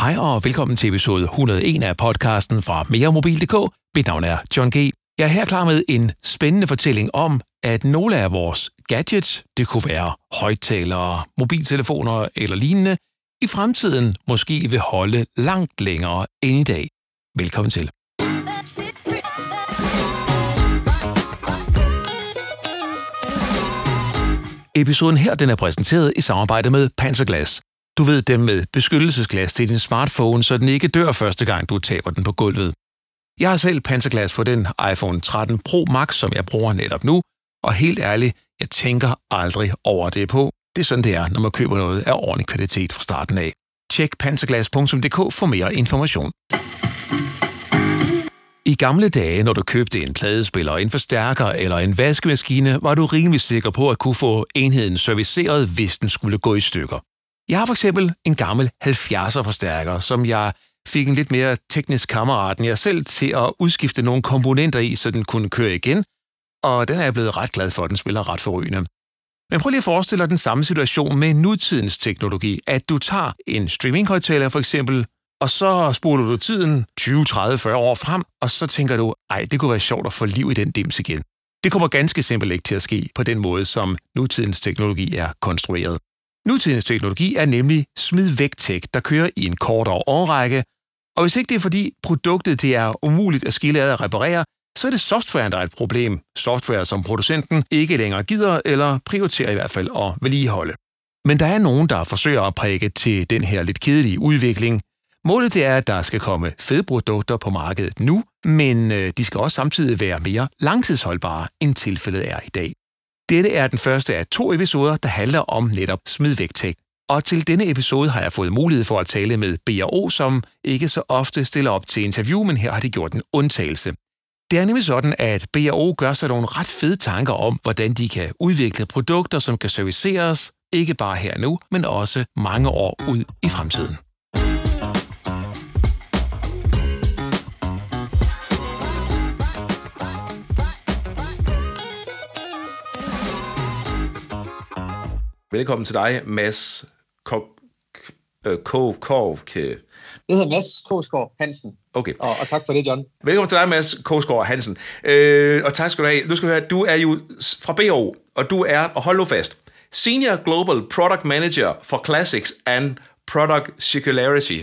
Hej og velkommen til episode 101 af podcasten fra meremobil.dk. Mit navn er John G. Jeg er her klar med en spændende fortælling om, at nogle af vores gadgets, det kunne være højtalere, mobiltelefoner eller lignende, i fremtiden måske vil holde langt længere end i dag. Velkommen til. Episoden her den er præsenteret i samarbejde med Panzerglas. Du ved dem med beskyttelsesglas til din smartphone, så den ikke dør første gang, du taber den på gulvet. Jeg har selv panserglas på den iPhone 13 Pro Max, som jeg bruger netop nu, og helt ærligt, jeg tænker aldrig over det på. Det er sådan, det er, når man køber noget af ordentlig kvalitet fra starten af. Tjek panserglas.dk for mere information. I gamle dage, når du købte en pladespiller, en forstærker eller en vaskemaskine, var du rimelig sikker på at kunne få enheden serviceret, hvis den skulle gå i stykker. Jeg har for eksempel en gammel 70'er forstærker, som jeg fik en lidt mere teknisk kammerat end jeg selv til at udskifte nogle komponenter i, så den kunne køre igen, og den er jeg blevet ret glad for, at den spiller ret forrygende. Men prøv lige at forestille dig den samme situation med nutidens teknologi, at du tager en streaminghøjtaler for eksempel, og så spoler du tiden 20, 30, 40 år frem, og så tænker du, ej, det kunne være sjovt at få liv i den dims igen. Det kommer ganske simpelt ikke til at ske på den måde, som nutidens teknologi er konstrueret. Nutidens teknologi er nemlig smid væk tech, der kører i en kortere årrække, og hvis ikke det er fordi produktet det er umuligt at skille ad og reparere, så er det softwaren, der er et problem. Software, som producenten ikke længere gider eller prioriterer i hvert fald at vedligeholde. Men der er nogen, der forsøger at prikke til den her lidt kedelige udvikling. Målet det er, at der skal komme fede produkter på markedet nu, men øh, de skal også samtidig være mere langtidsholdbare, end tilfældet er i dag. Dette er den første af to episoder, der handler om netop smidvægtægt. Og til denne episode har jeg fået mulighed for at tale med B&O, som ikke så ofte stiller op til interview, men her har de gjort en undtagelse. Det er nemlig sådan, at B&O gør sig nogle ret fede tanker om, hvordan de kan udvikle produkter, som kan serviceres, ikke bare her nu, men også mange år ud i fremtiden. Velkommen til dig, Mads Kovke. Jeg hedder Mads Kogsgaard Hansen. Okay. Og, og tak for det, John. Velkommen til dig, Mads Kogsgaard Hansen. Øh, og tak skal du have. Nu skal du høre, du er jo fra BO, og du er, og hold nu fast, Senior Global Product Manager for Classics and Product Circularity.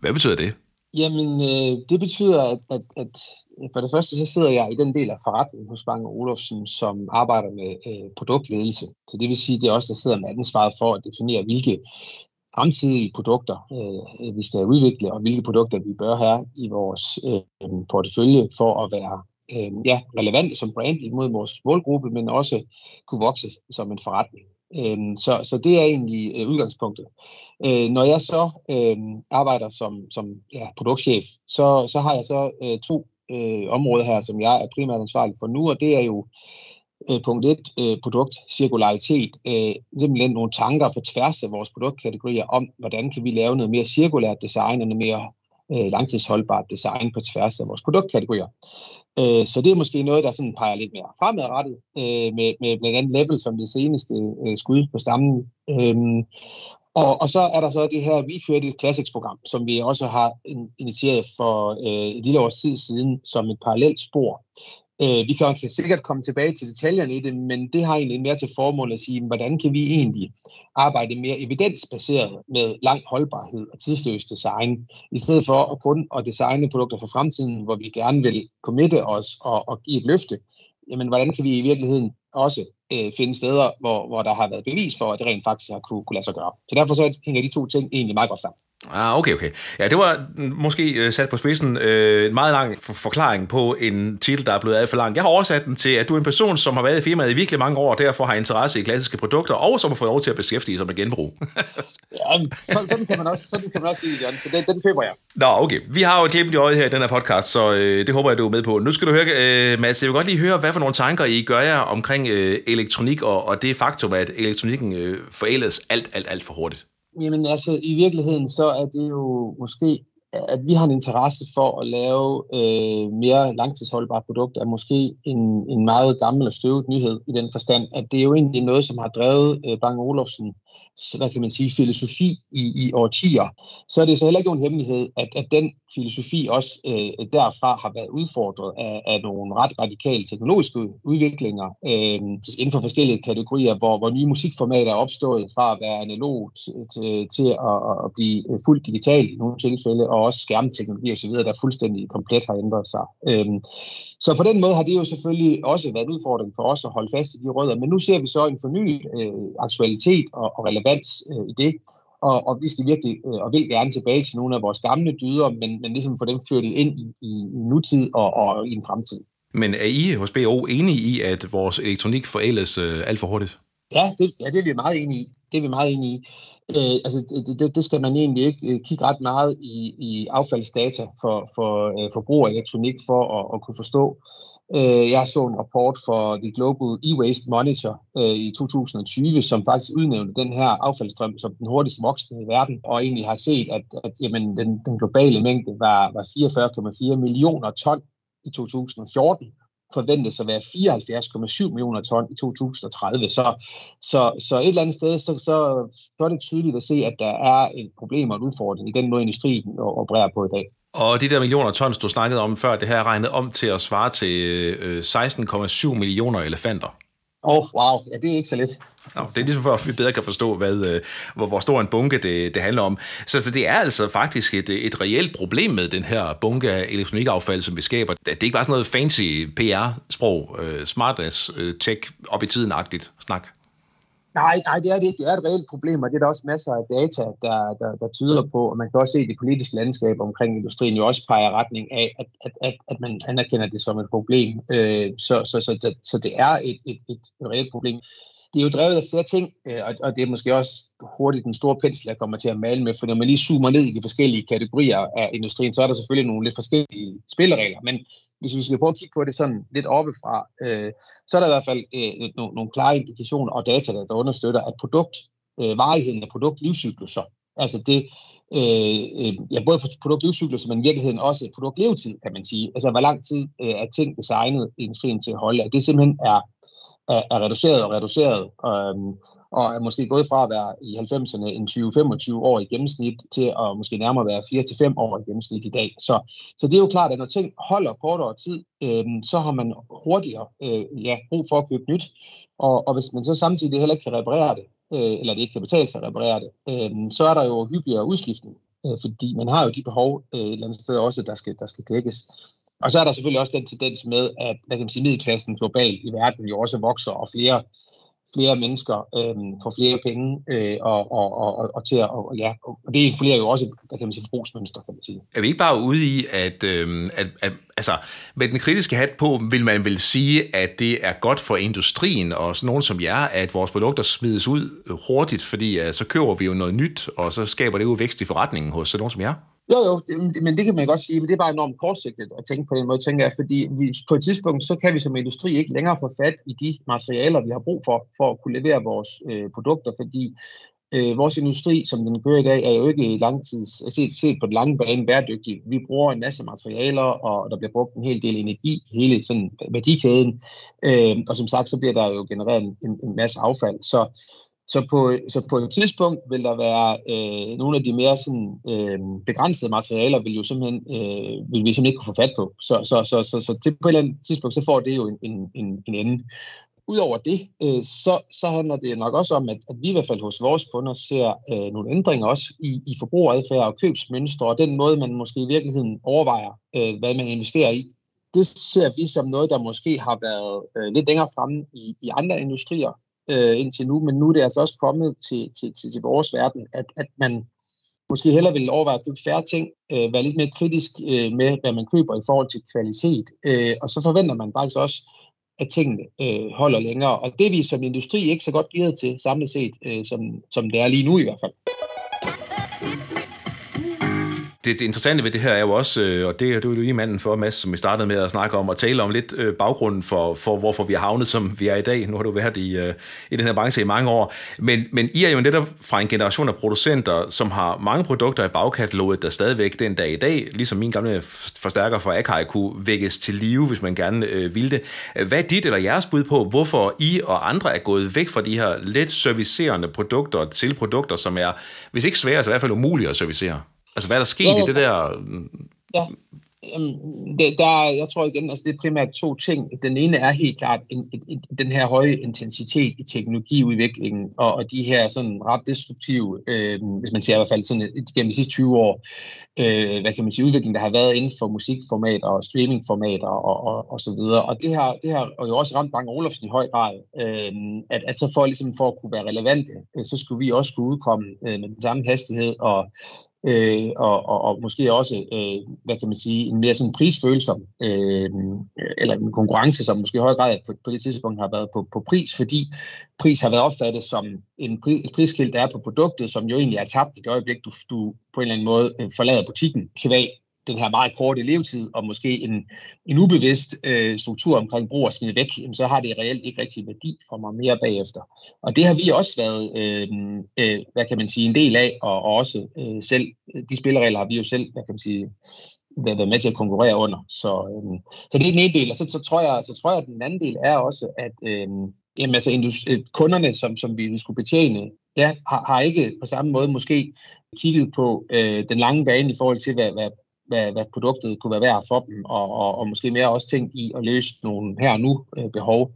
Hvad betyder det? Jamen, øh, det betyder, at, at, at for det første, så sidder jeg i den del af forretningen hos Bang Olufsen, som arbejder med øh, produktledelse. Så det vil sige, at det er også der sidder med ansvaret for at definere, hvilke fremtidige produkter øh, vi skal udvikle, og hvilke produkter vi bør have i vores øh, portefølje for at være øh, ja, relevante som brand imod vores målgruppe, men også kunne vokse som en forretning. Øh, så, så det er egentlig øh, udgangspunktet. Øh, når jeg så øh, arbejder som, som ja, produktchef, så, så har jeg så øh, to øh, område her, som jeg er primært ansvarlig for nu, og det er jo øh, punkt 1, øh, produktcirkularitet. Øh, simpelthen nogle tanker på tværs af vores produktkategorier om, hvordan kan vi lave noget mere cirkulært design og noget mere øh, langtidsholdbart design på tværs af vores produktkategorier. Øh, så det er måske noget, der sådan peger lidt mere fremadrettet, øh, med, med blandt andet Level som det seneste øh, skud på stammen. Øh, og, og så er der så det her WeFuel Classics-program, som vi også har initieret for øh, et lille års tid siden som et parallelt spor. Øh, vi kan, kan sikkert komme tilbage til detaljerne i det, men det har egentlig mere til formål at sige, hvordan kan vi egentlig arbejde mere evidensbaseret med lang holdbarhed og tidsløs design, i stedet for at kun at designe produkter for fremtiden, hvor vi gerne vil committe os og, og give et løfte. Jamen, hvordan kan vi i virkeligheden også øh, finde steder, hvor, hvor der har været bevis for, at det rent faktisk har kunne, kunne lade sig gøre. Så derfor så hænger de to ting egentlig meget godt sammen. Ah, okay, okay. Ja, det var måske uh, sat på spidsen uh, en meget lang for- forklaring på en titel, der er blevet alt for lang. Jeg har oversat den til, at du er en person, som har været i firmaet i virkelig mange år, og derfor har interesse i klassiske produkter, og som har fået lov til at beskæftige sig med genbrug. ja, sådan, sådan, kan man også, sådan kan man også sige, John, for den, den køber jeg. Nå, okay. Vi har jo et glimt i øjet her i den her podcast, så uh, det håber jeg, du er med på. Nu skal du høre, uh, Mads, jeg vil godt lige høre, hvad for nogle tanker I gør jer omkring uh, elektronik, og, og det faktum, at elektronikken øh, forældes alt, alt, alt for hurtigt. Jamen altså, i virkeligheden så er det jo måske at vi har en interesse for at lave øh, mere langtidsholdbare produkter, er måske en, en meget gammel og støvet nyhed i den forstand, at det er jo egentlig noget, som har drevet øh, Bang Olufsen, hvad kan man sige, filosofi i, i årtier. Så er det så heller ikke nogen hemmelighed, at, at den filosofi også øh, derfra har været udfordret af, af nogle ret radikale teknologiske udviklinger øh, inden for forskellige kategorier, hvor, hvor nye musikformater er opstået fra at være analog til, til, til at, at blive fuldt digital i nogle tilfælde, og også skærmteknologi osv., der fuldstændig komplet har ændret sig. Øhm, så på den måde har det jo selvfølgelig også været en udfordring for os at holde fast i de rødder, men nu ser vi så en fornyet øh, aktualitet og, og relevans øh, i det, og, og vi skal virkelig øh, og vil gerne tilbage til nogle af vores gamle dyder, men, men ligesom få dem ført ind i, i, i nutid og, og i en fremtid. Men er I hos BO enige i, at vores elektronik forældes øh, alt for hurtigt? Ja, det, ja, det er vi meget enige i. Det er vi meget enige i. Øh, altså, det, det, det skal man egentlig ikke øh, kigge ret meget i, i affaldsdata for, for øh, forbrug af elektronik for at, at kunne forstå. Øh, jeg så en rapport for The Global E-Waste Monitor øh, i 2020, som faktisk udnævnte den her affaldsstrøm som den hurtigst voksende i verden, og egentlig har set, at, at jamen, den, den globale mængde var, var 44,4 millioner ton i 2014, forventes at være 74,7 millioner ton i 2030. Så, så, så et eller andet sted, så, så, så er det tydeligt at se, at der er et problem og en udfordring i den måde, industrien opererer på i dag. Og de der millioner tons, du snakkede om før, det her er regnet om til at svare til øh, 16,7 millioner elefanter. Åh, oh, wow, ja, det er ikke så lidt. Nå, det er ligesom for, at vi bedre kan forstå, hvad, øh, hvor, hvor stor en bunke det, det handler om. Så, så det er altså faktisk et, et reelt problem med den her bunke af elektronikaffald, som vi skaber. Det er ikke bare sådan noget fancy PR-sprog, uh, øh, smart uh, tech, op i tiden-agtigt snak. Nej, nej, det er det ikke. Det er et reelt problem, og det er der også masser af data, der, der, der tyder på. Og man kan også se, at det politiske landskab omkring industrien jo også peger retning af, at, at, at, at man anerkender det som et problem. Øh, så, så, så, så, så det er et, et, et reelt problem det er jo drevet af flere ting, øh, og, og det er måske også hurtigt den store pensel, jeg kommer til at male med, for når man lige zoomer ned i de forskellige kategorier af industrien, så er der selvfølgelig nogle lidt forskellige spilleregler, men hvis vi skal prøve at kigge på det sådan lidt oppefra, øh, så er der i hvert fald øh, nogle, nogle klare indikationer og data, der, der understøtter, at produkt, øh, varigheden af produktlivscykluser, altså det, øh, øh, ja, både produktlivscykluser, men i virkeligheden også produktlevetid, kan man sige, altså hvor lang tid øh, er ting designet i industrien til at holde, at det simpelthen er er, er reduceret og reduceret, øhm, og er måske gået fra at være i 90'erne en 20-25 år i gennemsnit, til at måske nærmere være 4-5 år i gennemsnit i dag. Så, så det er jo klart, at når ting holder kortere tid, øhm, så har man hurtigere øh, ja, brug for at købe nyt, og, og hvis man så samtidig heller ikke kan reparere det, øh, eller det ikke kan betale sig at reparere det, øh, så er der jo hyppigere udskiftning, øh, fordi man har jo de behov øh, et eller andet sted også, der skal, der skal dækkes. Og så er der selvfølgelig også den tendens med, at hvad kan man sige, middelklassen globalt i verden jo også vokser, og flere, flere mennesker øh, får flere penge, øh, og, og, og, og, til at, og, ja, og det influerer jo også, hvad kan man sige, forbrugsmønster, kan man sige. Er vi ikke bare ude i, at, øh, at, at altså, med den kritiske hat på, vil man vel sige, at det er godt for industrien, og sådan nogen som jer, at vores produkter smides ud hurtigt, fordi uh, så køber vi jo noget nyt, og så skaber det jo vækst i forretningen hos sådan nogen som jer? Jo, jo, det, men det kan man godt sige, men det er bare enormt kortsigtet at tænke på den måde, tænker jeg, fordi vi, på et tidspunkt, så kan vi som industri ikke længere få fat i de materialer, vi har brug for, for at kunne levere vores øh, produkter, fordi øh, vores industri, som den kører i dag, er jo ikke langtids, set, set på den lange bane bæredygtig. Vi bruger en masse materialer, og der bliver brugt en hel del energi i hele sådan, værdikæden, øh, og som sagt, så bliver der jo genereret en, en masse affald. Så så på, så på et tidspunkt vil der være øh, nogle af de mere sådan, øh, begrænsede materialer, vil, jo simpelthen, øh, vil vi simpelthen ikke kunne få fat på. Så, så, så, så, så til, på et eller andet tidspunkt, så får det jo en, en, en, en ende. Udover det, øh, så, så handler det nok også om, at, at vi i hvert fald hos vores kunder ser øh, nogle ændringer også i, i forbrugeradfærd og købsmønstre, og den måde, man måske i virkeligheden overvejer, øh, hvad man investerer i. Det ser vi som noget, der måske har været øh, lidt længere fremme i, i andre industrier, øh, indtil nu, men nu er det altså også kommet til, til, til, til vores verden, at, at man måske hellere vil overveje at købe færre ting, øh, være lidt mere kritisk øh, med, hvad man køber i forhold til kvalitet, øh, og så forventer man faktisk også, at tingene øh, holder længere, og det er vi som industri ikke så godt givet til samlet set, øh, som, som det er lige nu i hvert fald det, det interessante ved det her er jo også, øh, og det, det er jo lige manden for, Mads, som vi startede med at snakke om, og tale om lidt øh, baggrunden for, for, hvorfor vi har havnet, som vi er i dag. Nu har du været i, øh, i den her branche i mange år. Men, men I er jo netop fra en generation af producenter, som har mange produkter i bagkataloget, der stadigvæk den dag i dag, ligesom min gamle forstærker fra Akai, kunne vækkes til live, hvis man gerne øh, ville det. Hvad er dit eller jeres bud på, hvorfor I og andre er gået væk fra de her let servicerende produkter til produkter, som er, hvis ikke svære, så i hvert fald umulige at servicere? Altså, hvad er der sket ja, i det der... Ja, det, der, jeg tror igen, altså det er primært to ting. Den ene er helt klart en, en, en, den her høje intensitet i teknologiudviklingen, og, og de her sådan ret destruktive, øh, hvis man ser i hvert fald sådan et, gennem de sidste 20 år, øh, hvad kan man sige, udvikling, der har været inden for musikformater og streamingformater og, og, og så videre. Og det har, det har jo også ramt Bang Olufsen i høj grad, øh, at, at så for, ligesom for at kunne være relevante, øh, så skulle vi også skulle udkomme øh, med den samme hastighed og øh, og, og, og måske også, øh, hvad kan man sige, en mere sådan prisfølsom, øh, eller en konkurrence, som måske i høj grad på, på det tidspunkt har været på, på pris, fordi pris har været opfattet som en pri, et priskilt, der er på produktet, som jo egentlig er tabt i det øjeblik, du, du på en eller anden måde øh, forlader butikken, kvæg den her meget korte levetid, og måske en, en ubevidst øh, struktur omkring brug og smid væk, jamen, så har det reelt ikke rigtig værdi for mig mere bagefter. Og det har vi også været, øh, øh, hvad kan man sige, en del af, og, og også øh, selv, de spilleregler har vi jo selv, hvad kan man sige, været med til at konkurrere under. Så, øh, så det er den ene del, og så, så, tror jeg, så tror jeg, at den anden del er også, at øh, jamen, altså, øh, kunderne, som, som vi skulle betjene, ja, har, har ikke på samme måde måske kigget på øh, den lange bane i forhold til, hvad, hvad hvad, hvad produktet kunne være værd for dem, og, og, og måske mere også tænkt i at løse nogle her og nu øh, behov.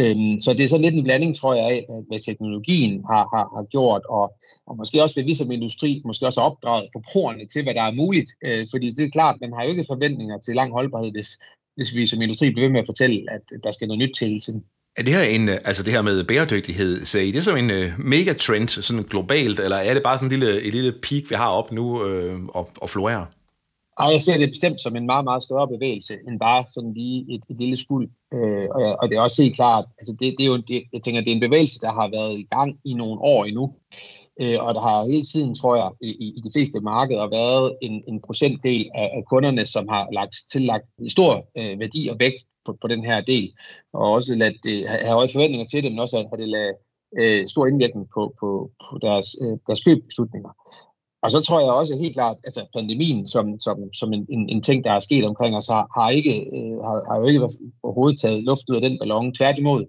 Øhm, så det er sådan lidt en blanding, tror jeg, af, hvad teknologien har, har, har gjort, og, og måske også, hvad vi som industri måske også har opdraget forbrugerne til, hvad der er muligt. Øh, fordi det er klart, man har jo ikke forventninger til lang holdbarhed, hvis, hvis vi som industri bliver ved med at fortælle, at der skal noget nyt til hele tiden. Er det her en, øh, altså det her med bæredygtighed, ser I det som en uh, megatrend, sådan globalt, eller er det bare sådan en lille, et lille peak, vi har op nu øh, og, og florerer? Ej, jeg ser det bestemt som en meget, meget større bevægelse, end bare sådan lige et, et lille skuld. Øh, og, og det er også helt klart, altså det, det er jo, det, jeg tænker, det er en bevægelse, der har været i gang i nogle år endnu. Øh, og der har hele tiden, tror jeg, i, i de fleste markeder været en, en procentdel af, af kunderne, som har lagt, tillagt stor øh, værdi og vægt på, på den her del. Og også ladt, det, have høje forventninger til det, men også have det ladet øh, stor indvirkning på, på, på deres, øh, deres købbeslutninger. Og så tror jeg også helt klart, at altså pandemien som, som, som en, en, en ting, der er sket omkring os, har, har, ikke, øh, har, har jo ikke overhovedet taget luft ud af den ballon. Tværtimod,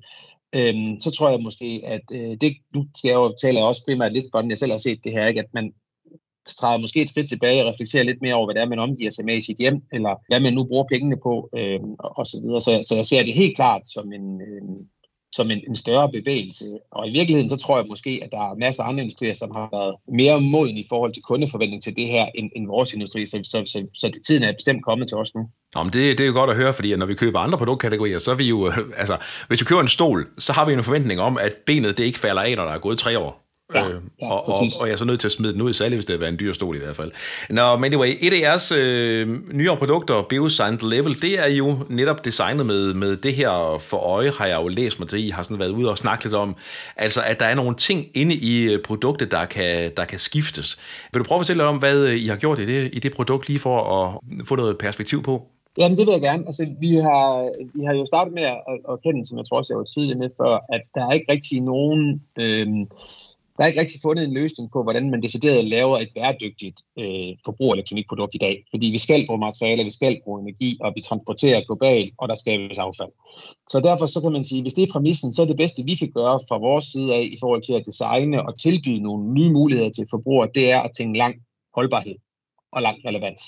øhm, så tror jeg måske, at øh, det, nu skal jeg jo tale også primært lidt for den, jeg selv har set det her, ikke? at man træder måske et skridt tilbage og reflekterer lidt mere over, hvad det er, man omgiver sig med i sit hjem, eller hvad man nu bruger pengene på, øh, og, og så videre. Så, så jeg ser det helt klart som en, en som en, en større bevægelse. Og i virkeligheden, så tror jeg måske, at der er masser af andre industrier, som har været mere moden i forhold til kundeforventning til det her, end, end vores industri. Så, så, så, så tiden er bestemt kommet til os nu. Nå, men det, det er jo godt at høre, fordi når vi køber andre produktkategorier, så er vi jo, altså, hvis vi køber en stol, så har vi en forventning om, at benet det ikke falder af, når der er gået tre år. Ja, øh, ja, og, og, og jeg er så nødt til at smide den ud i salg, hvis det er en dyr stol i hvert fald. Nå, men anyway, et af jeres øh, nyere produkter, Bioscience Level, det er jo netop designet med, med det her for øje, har jeg jo læst mig til, I har sådan været ude og snakket lidt om, altså at der er nogle ting inde i øh, produktet, der kan, der kan skiftes. Vil du prøve at fortælle lidt om, hvad øh, I har gjort i det, i det produkt, lige for at få noget perspektiv på? Jamen, det vil jeg gerne. Altså, vi har, vi har jo startet med at, at kende, som jeg tror også, jeg var tidligere med før, at der er ikke rigtig nogen... Øh, der er ikke rigtig fundet en løsning på, hvordan man decideret laver et bæredygtigt øh, forbrug af elektronikprodukt i dag. Fordi vi skal bruge materialer, vi skal bruge energi, og vi transporterer globalt, og der skabes affald. Så derfor så kan man sige, hvis det er præmissen, så er det bedste, vi kan gøre fra vores side af i forhold til at designe og tilbyde nogle nye muligheder til forbrugere, det er at tænke lang holdbarhed og lang relevans.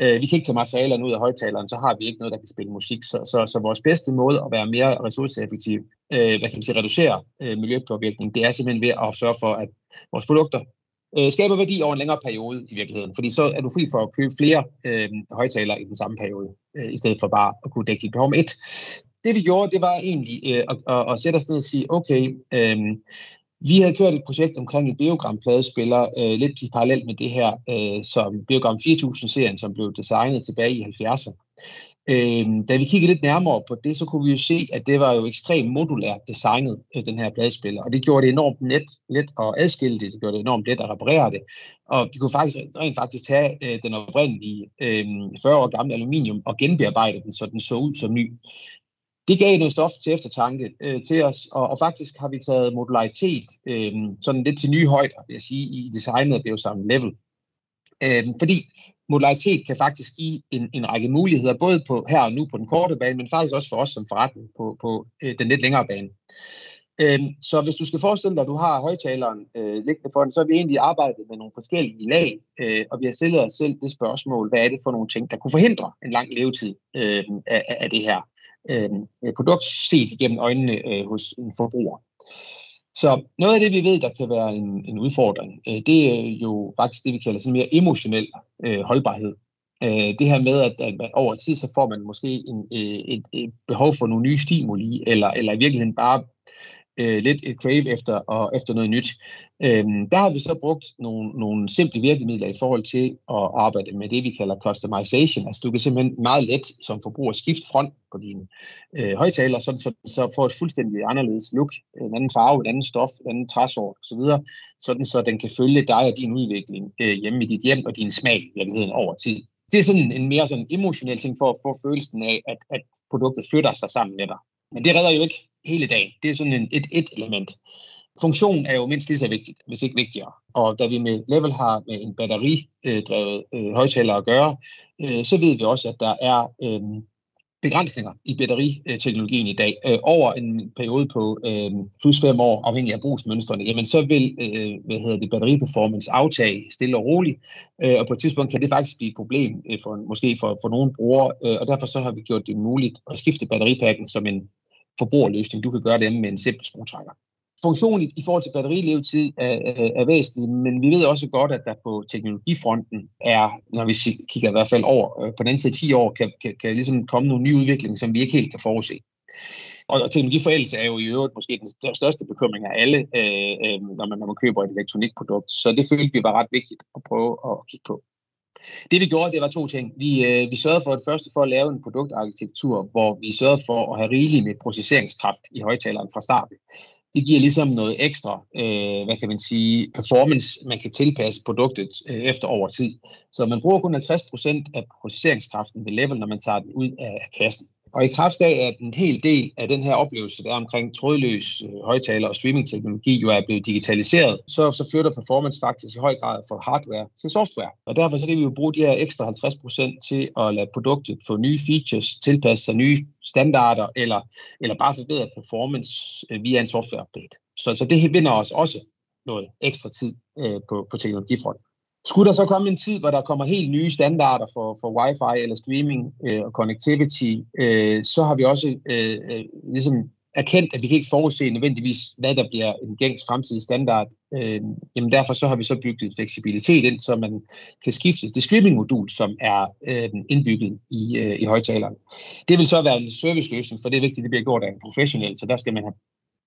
Øh, vi kan ikke tage materialerne ud af højtaleren, så har vi ikke noget, der kan spille musik. Så, så, så vores bedste måde at være mere ressourceeffektiv, øh, hvad kan man sige, reducere øh, miljøpåvirkning, det er simpelthen ved at sørge for, at vores produkter øh, skaber værdi over en længere periode i virkeligheden. Fordi så er du fri for at købe flere øh, højtalere i den samme periode, øh, i stedet for bare at kunne dække dit behov med et. Det vi gjorde, det var egentlig øh, at, at, at sætte os ned og sige, okay, øh, vi havde kørt et projekt omkring en Biogram-pladespiller, øh, lidt parallelt med det her, øh, som Biogram 4000-serien, som blev designet tilbage i 70'erne. Øh, da vi kiggede lidt nærmere på det, så kunne vi jo se, at det var jo ekstremt modulært designet, øh, den her pladespiller. Og det gjorde det enormt let, let at adskille det, det gjorde det enormt let at reparere det. Og vi kunne faktisk rent faktisk tage øh, den oprindelige øh, 40 år gamle aluminium og genbearbejde den, så den så ud som ny. Det gav noget stof til eftertanke øh, til os, og, og faktisk har vi taget modularitet øh, sådan lidt til nye højder, vil jeg sige, i designet af Beosound Level. Øh, fordi modularitet kan faktisk give en, en række muligheder, både på her og nu på den korte bane, men faktisk også for os som forretning på, på øh, den lidt længere bane. Øhm, så hvis du skal forestille dig, at du har højtaleren øh, liggende for den, så har vi egentlig arbejdet med nogle forskellige lag, øh, og vi har stillet os selv det spørgsmål, hvad er det for nogle ting, der kunne forhindre en lang levetid øh, af, af det her øh, produkt set igennem øjnene øh, hos en forbruger. Så noget af det, vi ved, der kan være en, en udfordring, øh, det er jo faktisk det, vi kalder sådan mere emotionel øh, holdbarhed. Øh, det her med, at, at over tid, så får man måske en, øh, et, et behov for nogle nye stimuli, eller, eller i virkeligheden bare øh, lidt et crave efter, og efter noget nyt. Øhm, der har vi så brugt nogle, nogle simple virkemidler i forhold til at arbejde med det, vi kalder customization. Altså du kan simpelthen meget let som forbruger skifte front på dine øh, højtaler, så, så, så får et fuldstændig anderledes look, en anden farve, en anden stof, en anden træsort osv., sådan så den kan følge dig og din udvikling øh, hjemme i dit hjem og din smag i virkeligheden over tid. Det er sådan en mere sådan emotionel ting for at få følelsen af, at, at produktet flytter sig sammen med dig. Men det redder jo ikke hele dagen. Det er sådan en, et, et element. Funktionen er jo mindst lige så vigtigt, hvis ikke vigtigere. Og da vi med Level har med en batteridrevet øh, øh, højtaler at gøre, øh, så ved vi også, at der er øh, begrænsninger i batteriteknologien i dag. Øh, over en periode på øh, plus fem år, afhængig af brugsmønstrene, jamen så vil øh, hvad hedder det, batteriperformance aftage stille og roligt, øh, og på et tidspunkt kan det faktisk blive et problem øh, for, måske for, for nogle brugere, øh, og derfor så har vi gjort det muligt at skifte batteripakken som en forbrugerløsning. Du kan gøre det med en simpel skruetrækker. Funktionen i forhold til batterilevetid er, er, er væsentlig, men vi ved også godt, at der på teknologifronten er, når vi kigger i hvert fald over øh, på den side 10 år, kan, kan, kan ligesom komme nogle nye udviklinger, som vi ikke helt kan forudse. Og teknologiforældelse er jo i øvrigt måske den største bekymring af alle, øh, øh, når, man, når man køber et elektronikprodukt. Så det følte vi var ret vigtigt at prøve at kigge på. Det vi gjorde, det var to ting. Vi, øh, vi sørgede for at første for at lave en produktarkitektur, hvor vi sørgede for at have rigeligt med processeringskraft i højtaleren fra starten. Det giver ligesom noget ekstra, øh, hvad kan man sige, performance, man kan tilpasse produktet øh, efter over tid. Så man bruger kun 50% af processeringskraften ved level, når man tager den ud af kassen. Og i kraft af, at en hel del af den her oplevelse, der er omkring trådløs øh, højtaler og streamingteknologi, jo er blevet digitaliseret, så, så flytter performance faktisk i høj grad fra hardware til software. Og derfor så kan vi jo bruge de her ekstra 50% til at lade produktet få nye features, tilpasse sig nye standarder, eller, eller bare forbedre performance øh, via en software update. Så, så det vinder os også noget ekstra tid øh, på, på teknologifronten. Skulle der så komme en tid, hvor der kommer helt nye standarder for, for wifi eller streaming øh, og connectivity, øh, så har vi også øh, øh, ligesom erkendt, at vi kan ikke forudse nødvendigvis, hvad der bliver en gængs fremtidig standard. Øh, jamen derfor så har vi så bygget fleksibilitet ind, så man kan skifte det streaming-modul, som er øh, indbygget i, øh, i højtaleren. Det vil så være en serviceløsning, for det er vigtigt, at det bliver gjort af en professionel, så der skal man have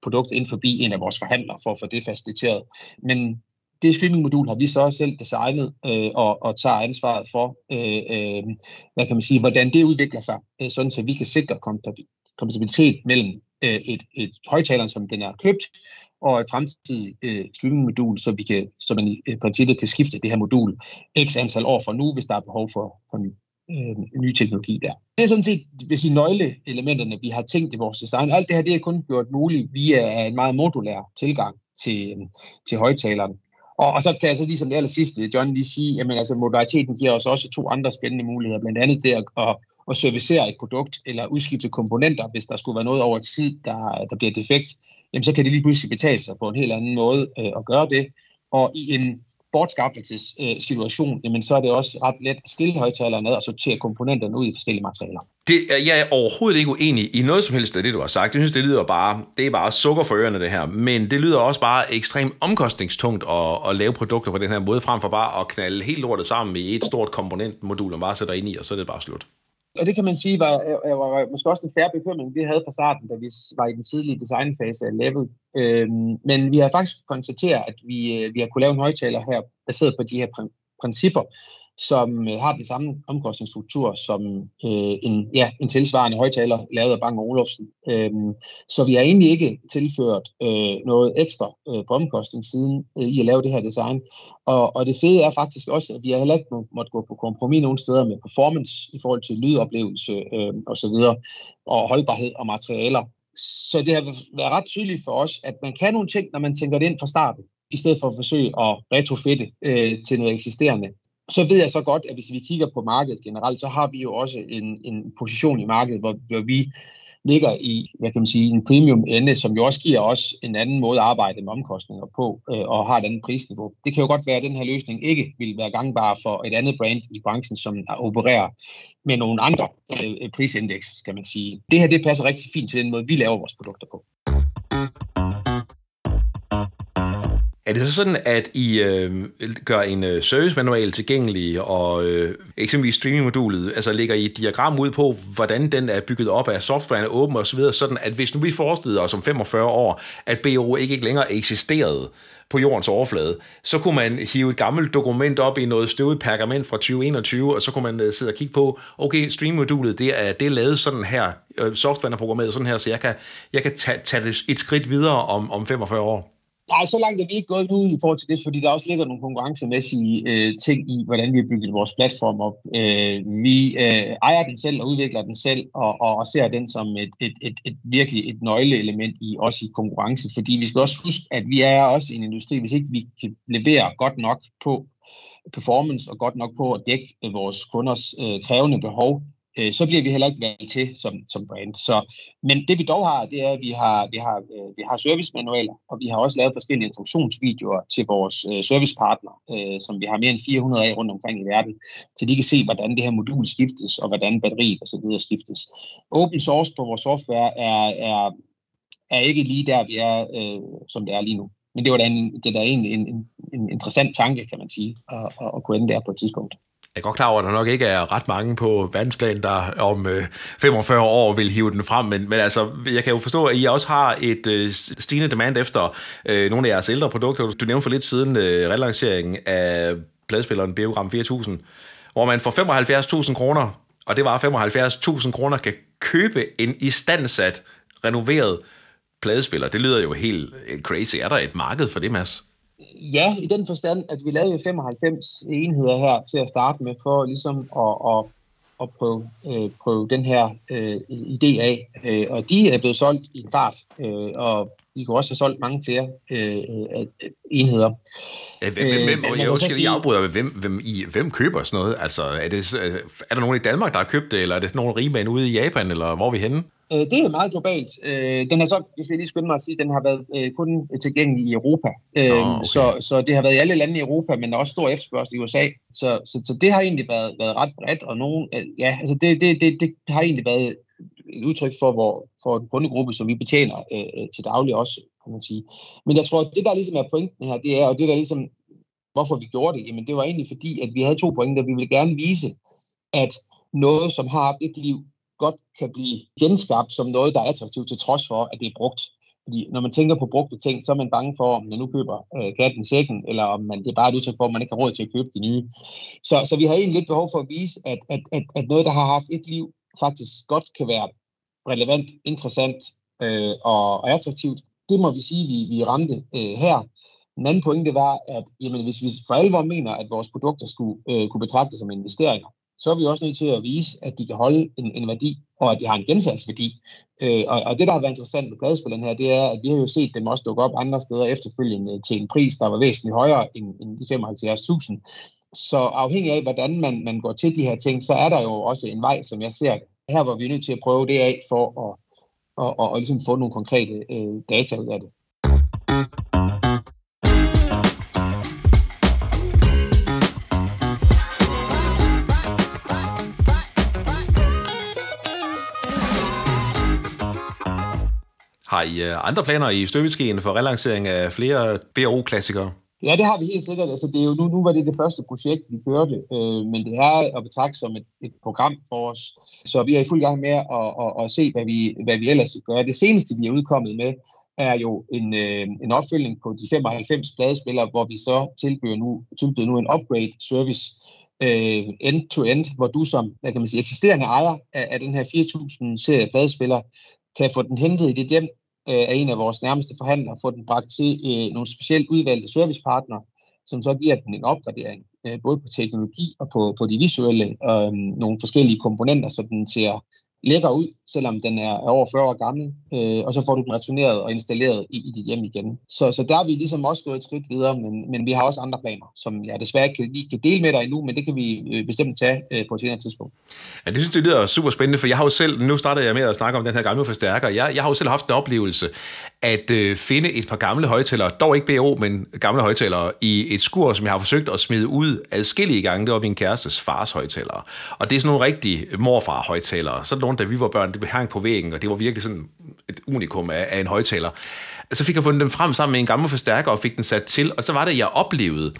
produkt ind forbi en af vores forhandlere for at få det faciliteret. Men det streamingmodul har vi så selv designet øh, og, og tager ansvaret for, øh, øh, hvad kan man sige, hvordan det udvikler sig, øh, sådan så vi kan sikre kompatibilitet mellem øh, et, et højtaler, som den er købt, og et fremtidigt øh, streamingmodul, så, vi kan, så man i øh, princippet kan skifte det her modul x antal år fra nu, hvis der er behov for, for ny, øh, ny teknologi der. Det er sådan set, hvis sige, nøgleelementerne, vi har tænkt i vores design. Alt det her, det er kun gjort muligt via en meget modulær tilgang til, øh, til højtaleren. Og, og så kan jeg så lige som det aller sidste, John, lige sige, at altså, modulariteten giver os også to andre spændende muligheder, blandt andet det at, at, at servicere et produkt eller udskifte komponenter, hvis der skulle være noget over tid, der, der bliver defekt, jamen så kan det lige pludselig betale sig på en helt anden måde øh, at gøre det. Og i en bortskaffelsessituation, øh, jamen så er det også ret let at skille højtalerne ned og sortere komponenterne ud i forskellige materialer. Det, jeg er overhovedet ikke uenig i noget som helst af det, du har sagt. Jeg synes, det lyder bare, det er bare sukker for ørerne, det her. Men det lyder også bare ekstremt omkostningstungt at, at lave produkter på den her måde, frem for bare at knalde helt lortet sammen i et stort komponentmodul, og bare sætter ind i, og så er det bare slut og det kan man sige var, var, var måske også en færre bekymring, vi havde fra starten, da vi var i den tidlige designfase af Level. Øhm, men vi har faktisk konstateret, at vi, øh, vi har kunnet lave en højtaler her, baseret på de her principper, som øh, har den samme omkostningsstruktur som øh, en, ja, en tilsvarende højtaler lavet af Bang Olufsen. Øhm, så vi har egentlig ikke tilført øh, noget ekstra øh, på omkostningssiden øh, i at lave det her design. Og, og det fede er faktisk også, at vi har heller ikke må, måtte gå på kompromis nogle steder med performance i forhold til lydoplevelse øh, osv. Og, og holdbarhed og materialer. Så det har været ret tydeligt for os, at man kan nogle ting, når man tænker det ind fra starten i stedet for at forsøge at retrofitte øh, til noget eksisterende så ved jeg så godt, at hvis vi kigger på markedet generelt, så har vi jo også en, en position i markedet, hvor, hvor vi ligger i, hvad kan man sige, en premium ende, som jo også giver os en anden måde at arbejde med omkostninger på, øh, og har et andet prisniveau. Det kan jo godt være, at den her løsning ikke vil være gangbar for et andet brand i branchen, som opererer med nogle andre øh, prisindeks, kan man sige. Det her, det passer rigtig fint til den måde, vi laver vores produkter på. Er det så sådan, at I øh, gør en øh, servicemanual tilgængelig, og øh, eksempelvis streaming-modulet, altså lægger I et diagram ud på, hvordan den er bygget op af softwaren er åben osv., videre, sådan at hvis nu vi forestillede os om 45 år, at BO ikke, ikke længere eksisterede på jordens overflade, så kunne man hive et gammelt dokument op i noget støvet pergament fra 2021, og så kunne man øh, sidde og kigge på, okay, stream-modulet, det er, det er lavet sådan her, øh, softwaren er programmeret sådan her, så jeg kan, jeg kan tage, tage det et skridt videre om, om 45 år. Nej, så langt er vi ikke gået ud i forhold til det, fordi der også ligger nogle konkurrencemæssige øh, ting i, hvordan vi har bygget vores platform op. Øh, vi øh, ejer den selv og udvikler den selv, og, og, og ser den som et, et, et, et virkelig et nøgleelement i også i konkurrence, fordi vi skal også huske, at vi er også en industri, hvis ikke vi kan levere godt nok på performance og godt nok på at dække vores kunders øh, krævende behov, øh, så bliver vi heller ikke valgt til som, som brand. Så, men det vi dog har, det er, at vi har, vi har, øh, vi har servicemanualer, og vi har også lavet forskellige instruktionsvideoer til vores øh, servicepartner, øh, som vi har mere end 400 af rundt omkring i verden, så de kan se, hvordan det her modul skiftes, og hvordan batteriet og så videre skiftes. Open source på vores software er, er, er ikke lige der, vi er, øh, som det er lige nu. Men det var da en, det er da en, en, en interessant tanke, kan man sige, at, at, at kunne ende der på et tidspunkt. Jeg er godt klar over, at der nok ikke er ret mange på verdensplan, der om øh, 45 år vil hive den frem, men, men altså, jeg kan jo forstå, at I også har et øh, stigende demand efter øh, nogle af jeres ældre produkter. Du nævnte for lidt siden øh, relanceringen af pladespilleren Biogram 4000, hvor man for 75.000 kroner, og det var 75.000 kroner, kan købe en istandsat, renoveret pladespiller. Det lyder jo helt øh, crazy. Er der et marked for det, Mads? Ja, i den forstand, at vi lavede 95 enheder her til at starte med, for ligesom at, at, at prøve, øh, prøve den her øh, idé af. Øh, og de er blevet solgt i en fart, øh, og de kunne også have solgt mange flere øh, øh, enheder. Ja, hvem, hvem, øh, jeg skal lige afbryde, hvem, hvem, I, hvem køber sådan noget? Altså, er, det, er der nogen i Danmark, der har købt det, eller er det nogen rigmænd ude i Japan, eller hvor er vi henne? Øh, det er meget globalt. Øh, den har så, hvis jeg lige skynde mig at sige, den har været øh, kun tilgængelig i Europa. Øh, okay. så, så det har været i alle lande i Europa, men der er også stor efterspørgsel i USA. Så, så, så det har egentlig været, været ret bredt, og nogen, øh, ja, altså det, det, det, det har egentlig været et udtryk for, hvor, for en kundegruppe, som vi betjener øh, til daglig også, kan man sige. Men jeg tror, at det, der ligesom er pointen her, det er, og det der ligesom, hvorfor vi gjorde det, jamen det var egentlig fordi, at vi havde to pointer. Vi ville gerne vise, at noget, som har haft et liv, godt kan blive genskabt som noget, der er attraktivt, til trods for, at det er brugt. Fordi når man tænker på brugte ting, så er man bange for, om man nu køber øh, katten sækken, eller om man, det er bare et udtryk for, at man ikke har råd til at købe de nye. Så, så vi har egentlig lidt behov for at vise, at, at, at, at noget, der har haft et liv, faktisk godt kan være relevant, interessant øh, og, og attraktivt. Det må vi sige, vi, vi ramte øh, her. En anden pointe var, at jamen, hvis vi for alvor mener, at vores produkter skulle øh, kunne betragtes som investeringer, så er vi også nødt til at vise, at de kan holde en, en værdi, og at de har en gensalgsværdi. Øh, og, og det, der har været interessant med pladespilleren her, det er, at vi har jo set dem også dukke op andre steder efterfølgende til en pris, der var væsentligt højere end, end de 75.000. Så afhængig af, hvordan man, man går til de her ting, så er der jo også en vej, som jeg ser det. Her hvor vi er nødt til at prøve det af for at, og, og, og ligesom få nogle konkrete øh, data ud af det. Har I øh, andre planer i støbeskeen for relancering af flere BRO-klassikere? Ja, det har vi helt sikkert. Altså, det er jo, nu, nu var det det første projekt, vi kørte, øh, men det er at betragte som et, et program for os. Så vi er i fuld gang med at, at, at se, hvad vi, hvad vi ellers gør. Det seneste, vi er udkommet med, er jo en, øh, en opfølgning på de 95 pladespillere, hvor vi så tilbyder nu, tilbyder nu en upgrade service øh, end-to-end, hvor du som hvad kan man sige, eksisterende ejer af, af den her 4.000 serie pladespiller, kan få den hentet i det hjem øh, af en af vores nærmeste forhandlere, få den bragt til øh, nogle specielt udvalgte servicepartnere, som så giver den en opgradering, øh, både på teknologi og på, på de visuelle, øh, nogle forskellige komponenter, så den ser lækker ud, selvom den er over 40 år gammel, øh, og så får du den returneret og installeret i, i dit hjem igen. Så, så der er vi ligesom også gået et skridt videre, men, men vi har også andre planer, som jeg desværre ikke kan, kan dele med dig endnu, men det kan vi øh, bestemt tage øh, på et senere tidspunkt. Ja, det synes jeg lyder super spændende, for jeg har jo selv, nu startede jeg med at snakke om den her gamle forstærker, jeg, jeg har jo selv haft en oplevelse at øh, finde et par gamle højtalere, dog ikke BO, men gamle højtalere, i et skur, som jeg har forsøgt at smide ud adskillige gange. Det var min kærestes fars højtalere. Og det er sådan nogle rigtige morfar-højtalere. Så nogle, da vi var børn, det hang på væggen, og det var virkelig sådan et unikum af, af en højtaler. Så fik jeg fundet dem frem sammen med en gammel forstærker og fik den sat til, og så var det, jeg oplevede,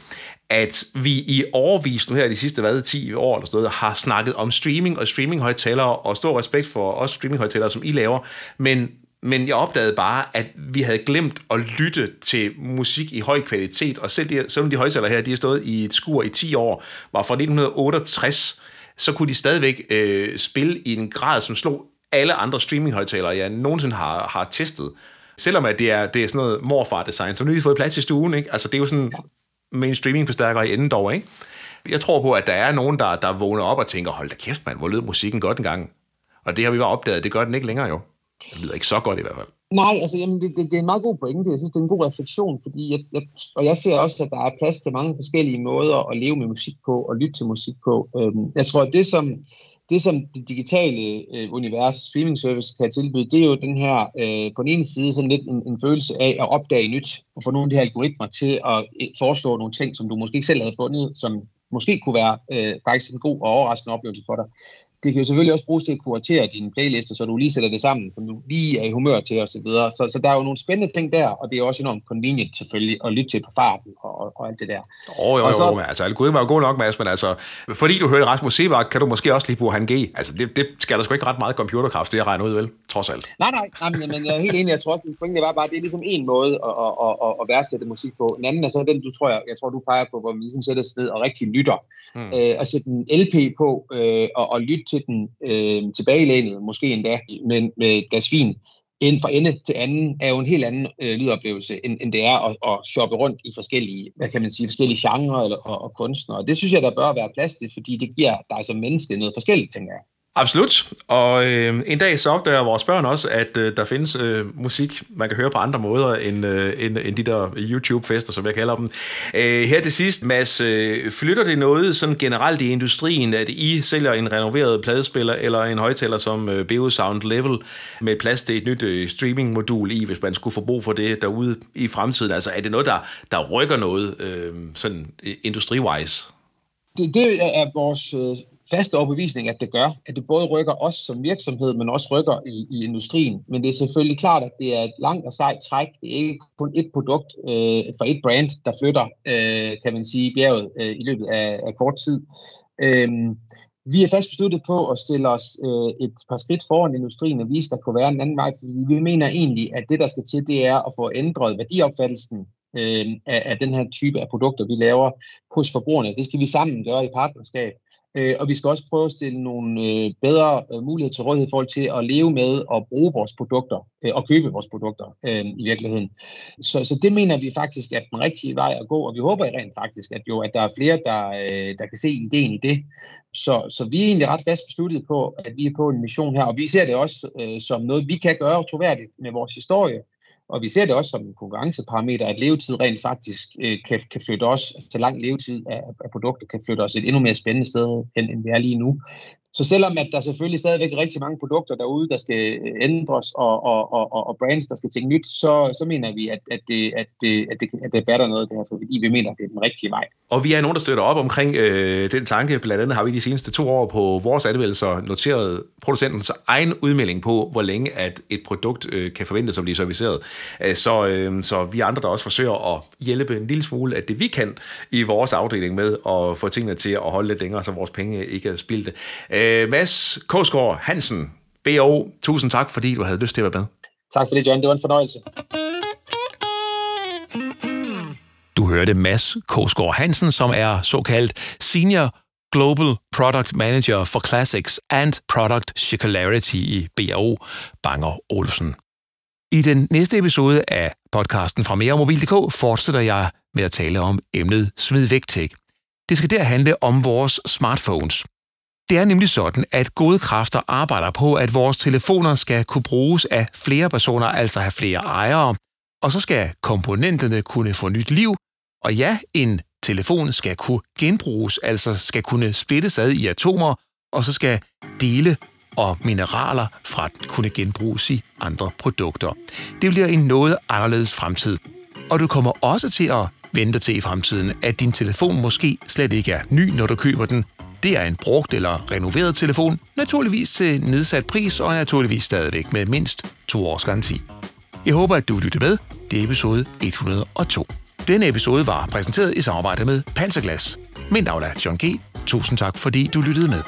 at vi i overvis nu her de sidste hvad, 10 år eller sådan noget, har snakket om streaming og streaminghøjtalere, og stor respekt for os streaminghøjtalere, som I laver, men men jeg opdagede bare, at vi havde glemt at lytte til musik i høj kvalitet, og selv de, selvom de højtaler her, de har stået i et skur i 10 år, var fra 1968, så kunne de stadigvæk øh, spille i en grad, som slog alle andre streaminghøjtalere, jeg nogensinde har, har testet. Selvom at det er, det er sådan noget morfar-design, så nu har vi fået plads i stuen, ikke? Altså det er jo sådan med en streamingforstærker i enden dog, ikke? Jeg tror på, at der er nogen, der, der vågner op og tænker, hold da kæft mand, hvor lød musikken godt engang. Og det har vi bare opdaget, det gør den ikke længere jo. Det lyder ikke så godt i hvert fald. Nej, altså jamen, det, det, det er en meget god pointe. Jeg synes, det er en god refleksion, fordi jeg, jeg, og jeg ser også, at der er plads til mange forskellige måder at leve med musik på og lytte til musik på. Øhm, jeg tror, at det som, det, som det digitale øh, univers, streaming service, kan tilbyde, det er jo den her, øh, på den ene side, sådan lidt en, en følelse af at opdage nyt, og få nogle af de her algoritmer til at øh, foreslå nogle ting, som du måske ikke selv havde fundet, som måske kunne være øh, faktisk en god og overraskende oplevelse for dig det kan jo selvfølgelig også bruges til at kuratere dine playlister, så du lige sætter det sammen, så du lige er i humør til osv. Så, videre. så, så der er jo nogle spændende ting der, og det er også enormt convenient selvfølgelig at lytte til på farten og, og, og alt det der. Oh, jo, jo, så, jo, altså algoritmer er jo god nok, Mads, men altså, fordi du hørte Rasmus Sebak, kan du måske også lige bruge han G. Altså, det, det skal der sgu ikke ret meget computerkraft, det jeg regner ud, vel? Trods alt. Nej, nej, nej men, men jeg er helt enig, jeg tror, at pointen var bare, det er ligesom en måde at, at, at, at, at værdsætte musik på. En anden er så den, du tror, jeg, jeg tror, du peger på, hvor man ligesom sætter sig ned og rigtig lytter. Øh, og sætte en LP på øh, og, og lytte til den øh, øh, tilbagelænet, måske endda med, med et glas vin, ind fra ende til anden, er jo en helt anden øh, lydoplevelse, end, end det er at, at shoppe rundt i forskellige, hvad kan man sige, forskellige genrer eller, og, og kunstnere. Det synes jeg, der bør være plads til, fordi det giver dig som menneske noget forskelligt, tænker jeg. Absolut. Og øh, en dag så opdager vores børn også, at øh, der findes øh, musik, man kan høre på andre måder end, øh, end, end de der YouTube-fester, som jeg kalder dem. Øh, her til sidst, Mads, øh, flytter det noget sådan generelt i industrien, at I sælger en renoveret pladespiller eller en højtaler som øh, BO Sound Level med plads til et nyt øh, streaming-modul i, hvis man skulle få brug for det derude i fremtiden? Altså er det noget, der, der rykker noget øh, sådan industriwise? Det, det er vores øh, faste overbevisning, at det gør, at det både rykker os som virksomhed, men også rykker i, i industrien. Men det er selvfølgelig klart, at det er et langt og sejt træk. Det er ikke kun et produkt øh, for et brand, der flytter, øh, kan man sige, bjerget øh, i løbet af, af kort tid. Øh, vi er fast besluttet på at stille os øh, et par skridt foran industrien og vise, at der kunne være en anden vej, fordi vi mener egentlig, at det, der skal til, det er at få ændret værdiopfattelsen øh, af, af den her type af produkter, vi laver hos forbrugerne. Det skal vi sammen gøre i partnerskab. Øh, og vi skal også prøve at stille nogle øh, bedre øh, muligheder til rådighed i forhold til at leve med og bruge vores produkter øh, og købe vores produkter øh, i virkeligheden. Så, så det mener vi faktisk er den rigtige vej at gå, og vi håber rent faktisk, at jo at der er flere, der, øh, der kan se ideen i det. Så, så vi er egentlig ret fast besluttet på, at vi er på en mission her, og vi ser det også øh, som noget, vi kan gøre troværdigt med vores historie, og vi ser det også som en konkurrenceparameter, at levetid rent faktisk øh, kan, kan flytte os, altså lang levetid af, af produkter kan flytte os et endnu mere spændende sted, end, end vi er lige nu. Så selvom at der selvfølgelig stadigvæk er rigtig mange produkter derude, der skal øh, ændres, og, og, og, og brands, der skal tænke nyt, så, så mener vi, at, at, det, at, det, at, det, at det batter noget, det her, fordi vi mener, at det er den rigtige vej. Og vi er nogen, der støtter op omkring øh, den tanke. Blandt andet har vi de seneste to år på vores anmeldelser noteret producentens egen udmelding på, hvor længe at et produkt øh, kan forventes at blive serviceret. Øh, så, øh, så vi andre, der også forsøger at hjælpe en lille smule af det, vi kan i vores afdeling med at få tingene til at holde lidt længere, så vores penge ikke er spildte. Øh, Mads Kogsgaard Hansen, BO, tusind tak, fordi du havde lyst til at være med. Tak for det, John. Det var en fornøjelse. Du hørte Mads Kogsgaard Hansen, som er såkaldt Senior Global Product Manager for Classics and Product Circularity i BAO Banger Olsen. I den næste episode af podcasten fra meremobil.dk fortsætter jeg med at tale om emnet smid væk tech. Det skal der handle om vores smartphones. Det er nemlig sådan, at gode kræfter arbejder på, at vores telefoner skal kunne bruges af flere personer, altså have flere ejere, og så skal komponenterne kunne få nyt liv, og ja, en telefon skal kunne genbruges, altså skal kunne splittes ad i atomer, og så skal dele og mineraler fra den kunne genbruges i andre produkter. Det bliver en noget anderledes fremtid. Og du kommer også til at vente til i fremtiden, at din telefon måske slet ikke er ny, når du køber den. Det er en brugt eller renoveret telefon, naturligvis til nedsat pris og naturligvis stadigvæk med mindst to års garanti. Jeg håber, at du lytter med. Det er episode 102. Denne episode var præsenteret i samarbejde med Panserglas. Mit navn er John G. Tusind tak, fordi du lyttede med.